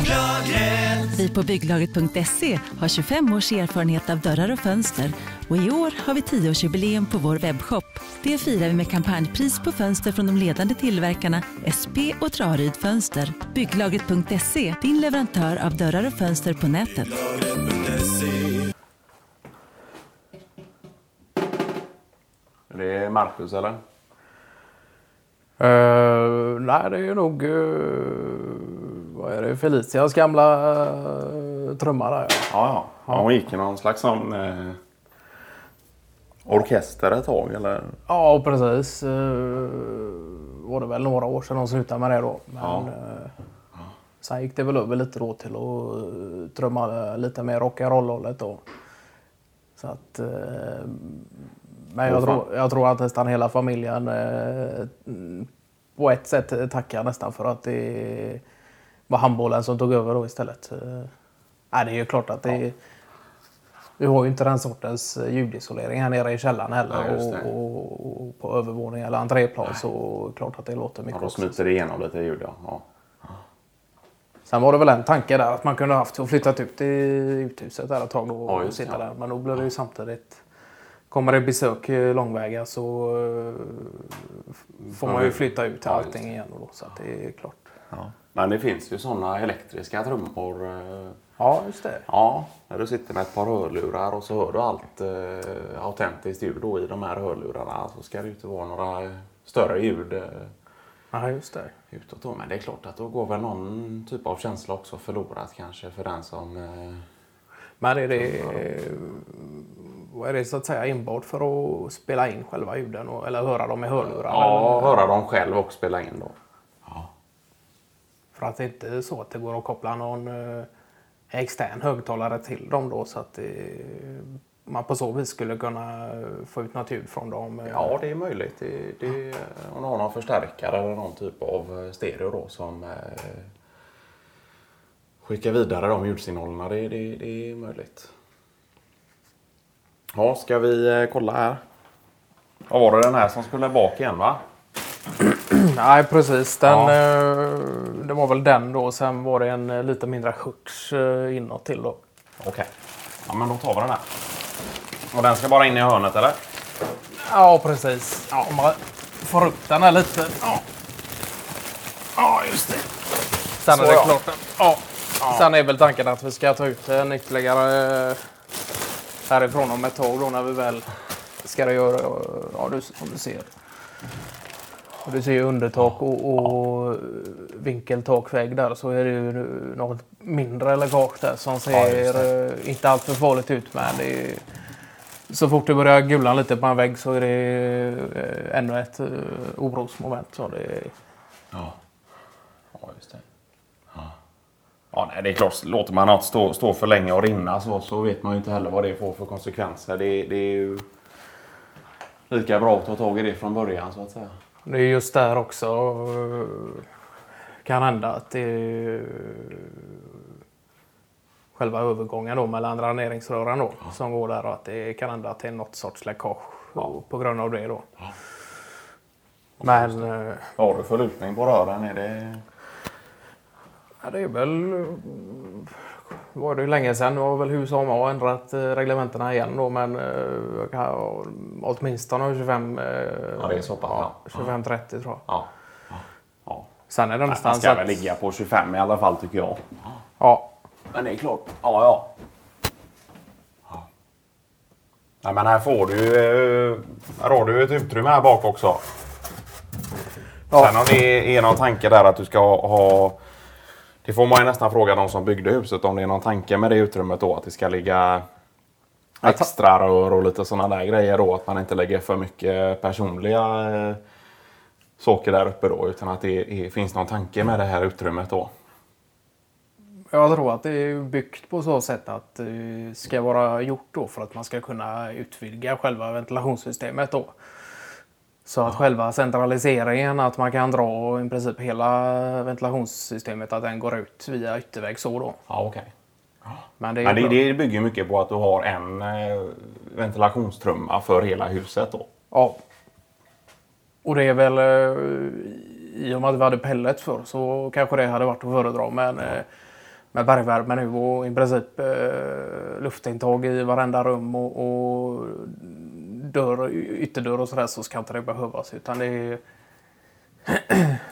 Bygglagret. Vi på bygglagret.se har 25 års erfarenhet av dörrar och fönster och i år har vi 10-årsjubileum på vår webbshop. Det firar vi med kampanjpris på fönster från de ledande tillverkarna SP och Traryd Fönster. Bygglagret.se, din leverantör av dörrar och fönster på nätet. Det är Marcus eller? Uh, nej, det är ju nog uh, är det, Felicias gamla uh, trumma där. Ja, ja. ja. Hon gick i någon slags sån uh, orkester ett tag eller? Ja, precis. Uh, var det väl några år sedan hon slutade med det då. Men, Ja. uh, sen gick det väl över lite då till att uh, trumma lite mer rock'n'roll-hållet då. Så att... Men jag tror, jag tror att nästan hela familjen på ett sätt tackar nästan för att det var handbollen som tog över då istället. Uh, nej, det är ju klart att det vi har ju inte den sortens eh, ljudisolering här nere i källaren heller. Det. och, och, och på övervåning eller entréplan så klart att det låter Ja, mycket då också. smiter det igenom lite ljud ja. ja. Sen var det väl en tanke där att man kunde haft och flyttat ut i uthuset där ett tag då Ja, och sitta det. där. Men då blir det ju samtidigt Kommer det besök eh, långväga så eh, får man ju flytta ut Ja, allting igen då. Så att det är klart. Ja. Men det finns ju sådana elektriska trummor. eh, Ja, just det. Ja, när du sitter med ett par hörlurar och så hör du allt eh, autentiskt ljud då i de här hörlurarna. Så ska det ju inte vara några större ljud eh, Ja, just det. utåt då. Men det är klart att då går väl någon typ av känsla också förlorat kanske för den som... Eh, Men är det, är det så att säga enbart för att spela in själva ljuden och, eller höra dem i hörlurar? ja, eller? höra dem själv och spela in då. För att det inte är så att det går att koppla någon eh, extern högtalare till dem då så att det, man på så vis skulle kunna eh, få ut något ljud från dem. eh. Ja, det är möjligt. Det, det, om du har någon förstärkare eller någon typ av eh, stereo då som eh, skickar vidare de ljudsignalerna. Det, det, det är möjligt. Ja, ska vi eh, kolla här? Vad var det den här som skulle bak igen va? Nej, precis. Den, Ja. Eh, det var väl den då. Sen var det en eh, lite mindre skjorts eh, inåt till då. Okej. Ja, men då tar vi den här. Och den ska bara in i hörnet eller? Ja, precis. Ja, om man får upp den här lite. Ja, Ja, just det. sen Så, är det ja. klart. Ja. Sen är väl tanken att vi ska ta ut en ytterligare eh, härifrån om ett tag då när vi väl ska göra. Ja, du, som du ser. Och du ser ju undertak och, och vinkeltakvägg där så är det ju något mindre läckage där som Ja, ser just eh, inte alltför farligt ut. Men är, så fort det börjar gula lite på en vägg så är det eh, ännu ett eh, orosmoment. Så det, Ja. Ja, just det. Ja. Ja, nej, det är klart. Låter man något stå, stå för länge och rinna så, så vet man ju inte heller vad det får för konsekvenser. Det, det är ju lika bra att ta tag i det från början så att säga. Det är just där också eh, kan hända att det är själva övergången då mellan dräneringsrören då som går där och att det kan hända att det är något sorts läckage på grund av det då. Men eh, Vad har du för lutning på rören? Är det... ja, det är väl eh, var det ju länge sedan. Nu har väl Husum ändrat eh, reglementena igen då men eh, åtminstone 25 eh, Ja, det är så pass, ja, ja. 25-30 tror jag. Ja. ja. Sen är det Man någonstans ska att... väl ligga på 25 i alla fall tycker jag. Ja, Men det är klart. Ja, ja. ja. Nej, men här får du Här har du ett utrymme här bak också. Ja. Sen om det är någon tanke där att du ska ha... Det får man ju nästan fråga de som byggde huset om det är någon tanke med det utrymmet då. Att det ska ligga extra rör och lite sådana där grejer då. Att man inte lägger för mycket personliga eh, saker där uppe då. Utan att det är, finns någon tanke med det här utrymmet då. Jag tror att det är byggt på så sätt att det ska vara gjort då för att man ska kunna utvidga själva ventilationssystemet då. Så att själva centraliseringen, att man kan dra i princip hela ventilationssystemet, att den går ut via yttervägg så då. Ja, okej. Men det, är det, det bygger mycket på att du har en eh, ventilationstrumma för hela huset då. Ja. Och det är väl eh, i och med att vi hade pellet för så kanske det hade varit att föredra. Men eh, med bergvärme nu och i princip luftintag i varenda rum och, och dörr, ytterdörr och sådär så ska inte det behövas. Utan det är,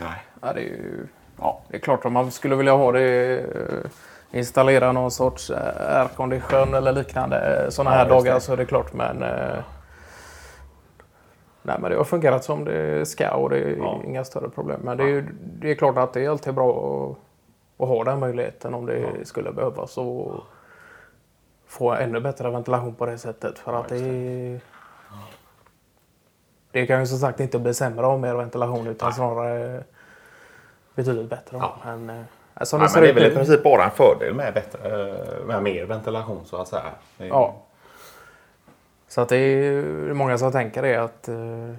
Nej. ja, det är ju Ja. det är klart om man skulle vilja ha det eh, installera någon sorts eh, aircondition eller liknande sådana Ja, här dagar det. så är det klart men eh, Nej men det har fungerat som det ska och det är Ja. inga större problem. Men det är, ju- det är klart att det är alltid bra att, att ha den möjligheten om det skulle behövas och få ännu bättre ventilation på det sättet. För att det, det kan ju som sagt inte bli sämre av mer ventilation utan snarare betydligt bättre. Ja. Men, eh, som Nej, men det är väl i princip bara en fördel med, bättre, med mer ventilation så att säga. Är- Ja. Så att det är många som tänker det att eh,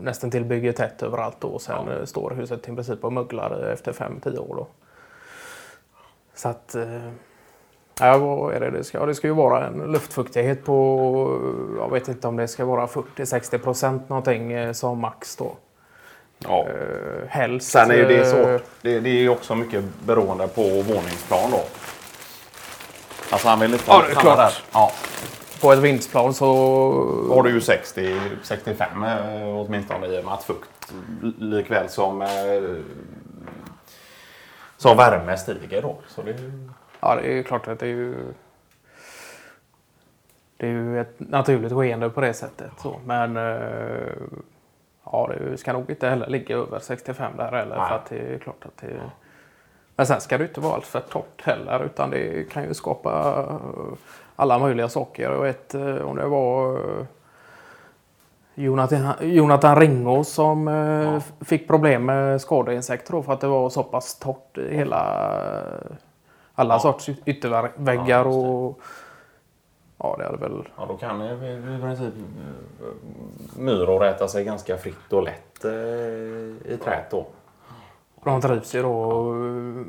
nästan till bygger tätt överallt då, och sen Ja. eh, står huset i princip och möglar efter 5-10 år. Då. Så att eh, ja, vad är det? Det, ska, ja, det ska ju vara en luftfuktighet på, jag vet inte om det ska vara 40-60 procent någonting eh, som max då. Ja. Eh, helst. Sen är ju det eh, svårt. Det, det är ju också mycket beroende på våningsplan då. Alltså han vill inte Ja, det är klart. där. Ja. På ett vindsplan så... Då har du ju 60, 65 eh, åtminstone i och med att fukt likväl som, eh, som värme stiger då. Så det, Ja, det är ju klart att det är ju... Det är ju ett naturligt skeende på det sättet. Så. Men eh, ja, det ska nog inte heller ligga över 65 där heller. Nej. För att det är klart att det... Men sen ska det inte vara allt för torrt heller. Utan det kan ju skapa eh, alla möjliga saker. Jag vet eh, om det var Jonathan, Jonathan Ringå som Ja. fick problem med skadeinsekter för att det var så pass torrt i hela alla Ja. sorts yt- ytterväggar Ja, och ja, det hade väl ja, då kan i princip eh, myror äta sig ganska fritt och lätt eh, i trät då. de trivs ju då. eh,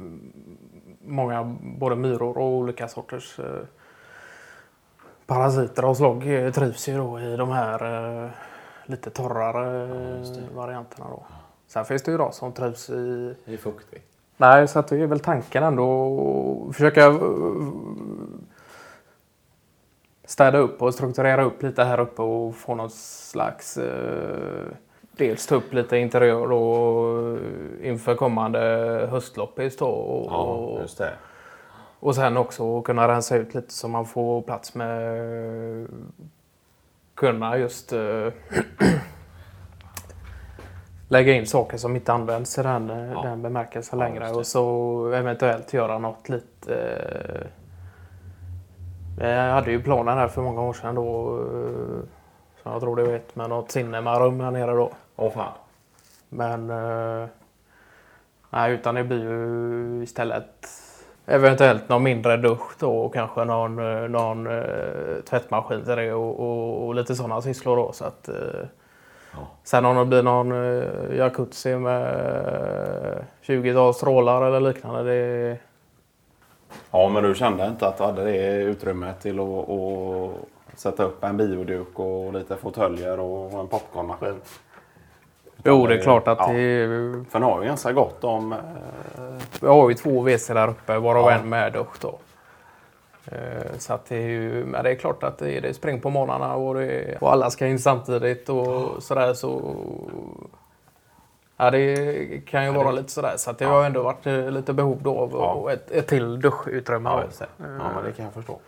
Många både myror och olika sorters eh, parasiter och slag trivs ju då i de här eh, lite torrare eh, varianterna då. Sen finns det ju de som trivs i I fuktigt. Nej, så att det är väl tanken ändå att försöka eh, städa upp och strukturera upp lite här uppe och få någon slags... Eh, dels ta upp lite interiör då inför kommande höstloppis då. Och, Ja, just det. och sen också kunna rensa ut lite så man får plats med kunna just eh, lägga in saker som inte används i den, eh, Ja. den bemärkelsen Ja, längre och så eventuellt göra något lite eh, jag hade ju planen här för många år sedan då eh, som jag tror du vet med något cinemarum här nere då. Åh fan. Men eh, nej, utan det blir ju istället eventuellt någon mindre dusch då och kanske någon, eh, någon eh, tvättmaskin till det och, och, och lite sådana sysslor då. Så att, eh, Ja. Sen om det blir någon eh, jacuzzi med 20-tal strålar eller liknande. Det, Ja, men du kände inte att du hade det utrymmet till att, att sätta upp en bioduk och lite fåtöljer och en popcornmaskin? jo, det är klart att Ja. det, För nu har ju ganska gott om... Eh, vi har ju två WC där uppe varav Ja. en med dusch då. Eh, Så att det är ju, men det är klart att det är, det spring på morgnarna och, det, och alla ska in samtidigt och sådär så... Ja, det kan ju vara lite sådär. Så att det har ju ändå varit eh, lite behov då av Ja. ett, ett till duschutrymme. ja, ja, men det kan jag förstå.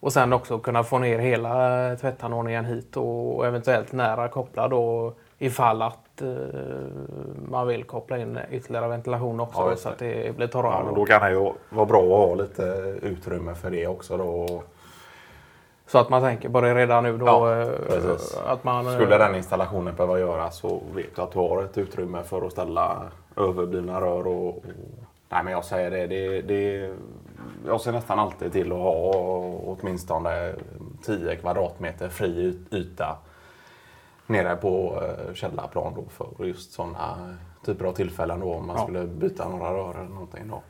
Och sen också kunna få ner hela tvättanordningen hit och eventuellt nära koppla då ifall att eh, man vill koppla in ytterligare ventilation också Ja, så att det blir torrare. Ja, då kan det ju vara bra att ha lite utrymme för det också då. Så att man tänker på det redan nu då. Ja, eh, att man, eh, Skulle den installationen behöva göras så vet du att du har ett utrymme för att ställa överblivna rör och... och nej men jag säger det, det, det... Jag ser nästan alltid till att ha åtminstone 10 kvadratmeter fri yt- yta nere på eh, källarplan då för just sådana typer av tillfällen då om man Ja. skulle byta några rör eller någonting då.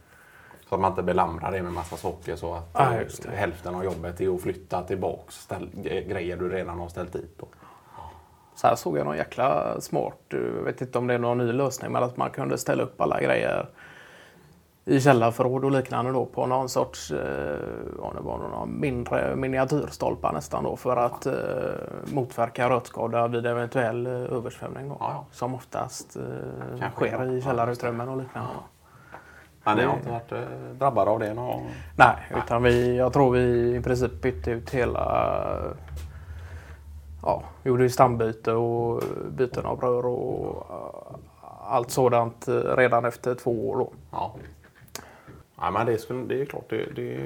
Så att man inte belamrar det med massa saker så att det. hälften av jobbet är att flytta tillbaks ställ, grejer du redan har ställt dit. Då. Så här såg jag någon jäkla smart, eh, jag vet inte om det är någon ny lösning, men att man kunde ställa upp alla grejer i källarförråd och liknande då på någon sorts, eh, ja, det var någon mindre miniatyrstolpar nästan då för att eh, motverka rötskada vid eventuell eh, översvämning då, Ja, ja. som oftast eh, sker i källarutrymmen och liknande. Men ni har inte varit eh, drabbade av det? Någon... Nej, utan vi, jag tror vi i princip bytte ut hela... Ja, gjorde ju stambyte och byten av rör och eh, allt sådant eh, redan efter två år. Då. Ja. Nej, men det, skulle, det är klart. Det, det,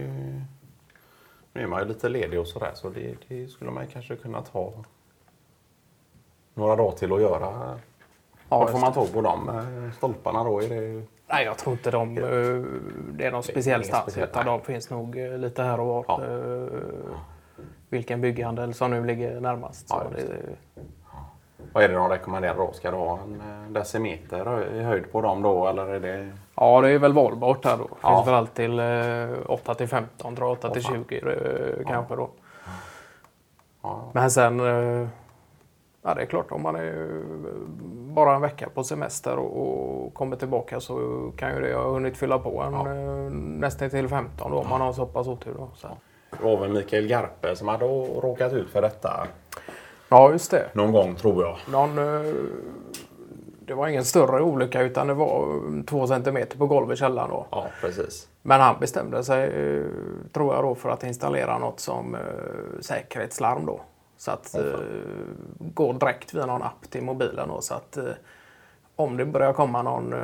nu är man ju lite ledig och sådär så det, det skulle man kanske kunna ta några dagar till att göra. Ja, Var får man tag på de eh, stolparna då? Är det... Nej, jag tror inte de, eh, det är någon speciell stans speciellt, utan de finns nog eh, lite här och var. Ja. Vilken bygghandel som nu ligger närmast. Ja, just det, Vad är det de rekommenderar då? Ska det ha en decimeter i höjd på dem då? Eller är det... ja, det är väl valbart där då. Det Ja. finns väl allt till eh, 8 till 15, tror jag, 8 till Åh, fan. 20 eh, kanske då. Ja, Men sen, eh, ja det är klart om man är eh, bara en vecka på semester och, och kommer tillbaka så kan ju det ha hunnit fylla på en Ja. eh, nästan till 15 då om man har så pass otur. Då, så. Det var väl Mikael Garpe som hade råkat ut för detta Ja, just det. någon gång tror jag. Någon, eh, det var ingen större olycka utan det var eh, två centimeter på golvet i källaren då. Ja, precis. Men han bestämde sig, eh, tror jag, då, för att installera något som eh, säkerhetslarm då. Så att eh, går direkt via någon app till mobilen då, så att eh, om det börjar komma någon eh,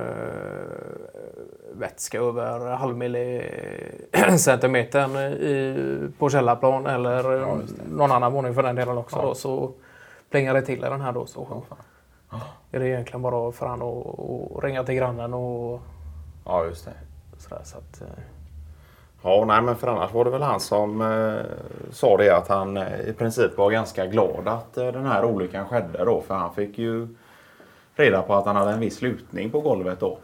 vätska över halvmillicentimetern i, på källarplan eller Ja, någon annan våning för den delen också Ja. då, så plingar det till i den här då. Så fan. Är det egentligen bara för han att ringa till grannen och Ja, just det. sådär. Så att, eh, Ja, nej, men för annars var det väl han som eh, sa det att han eh, i princip var ganska glad att eh, den här olyckan skedde då. För han fick ju reda på att han hade en viss lutning på golvet då.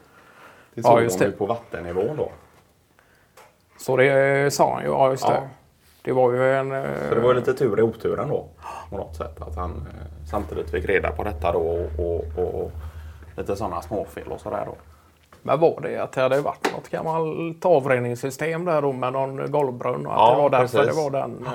Det Ja, såg just hon ju det. på vattennivån då. Så det sa han ju. Ja, just Ja. det. Det var ju en... eh, Så det var ju lite tur i oturen då. På något sätt. Att han eh, samtidigt fick reda på detta då och, och, och lite sådana småfel och sådär då. Men var det att det hade varit något gammalt avrinningssystem där då med någon golvbrunn och att Ja, det var därför precis. det var den... eh,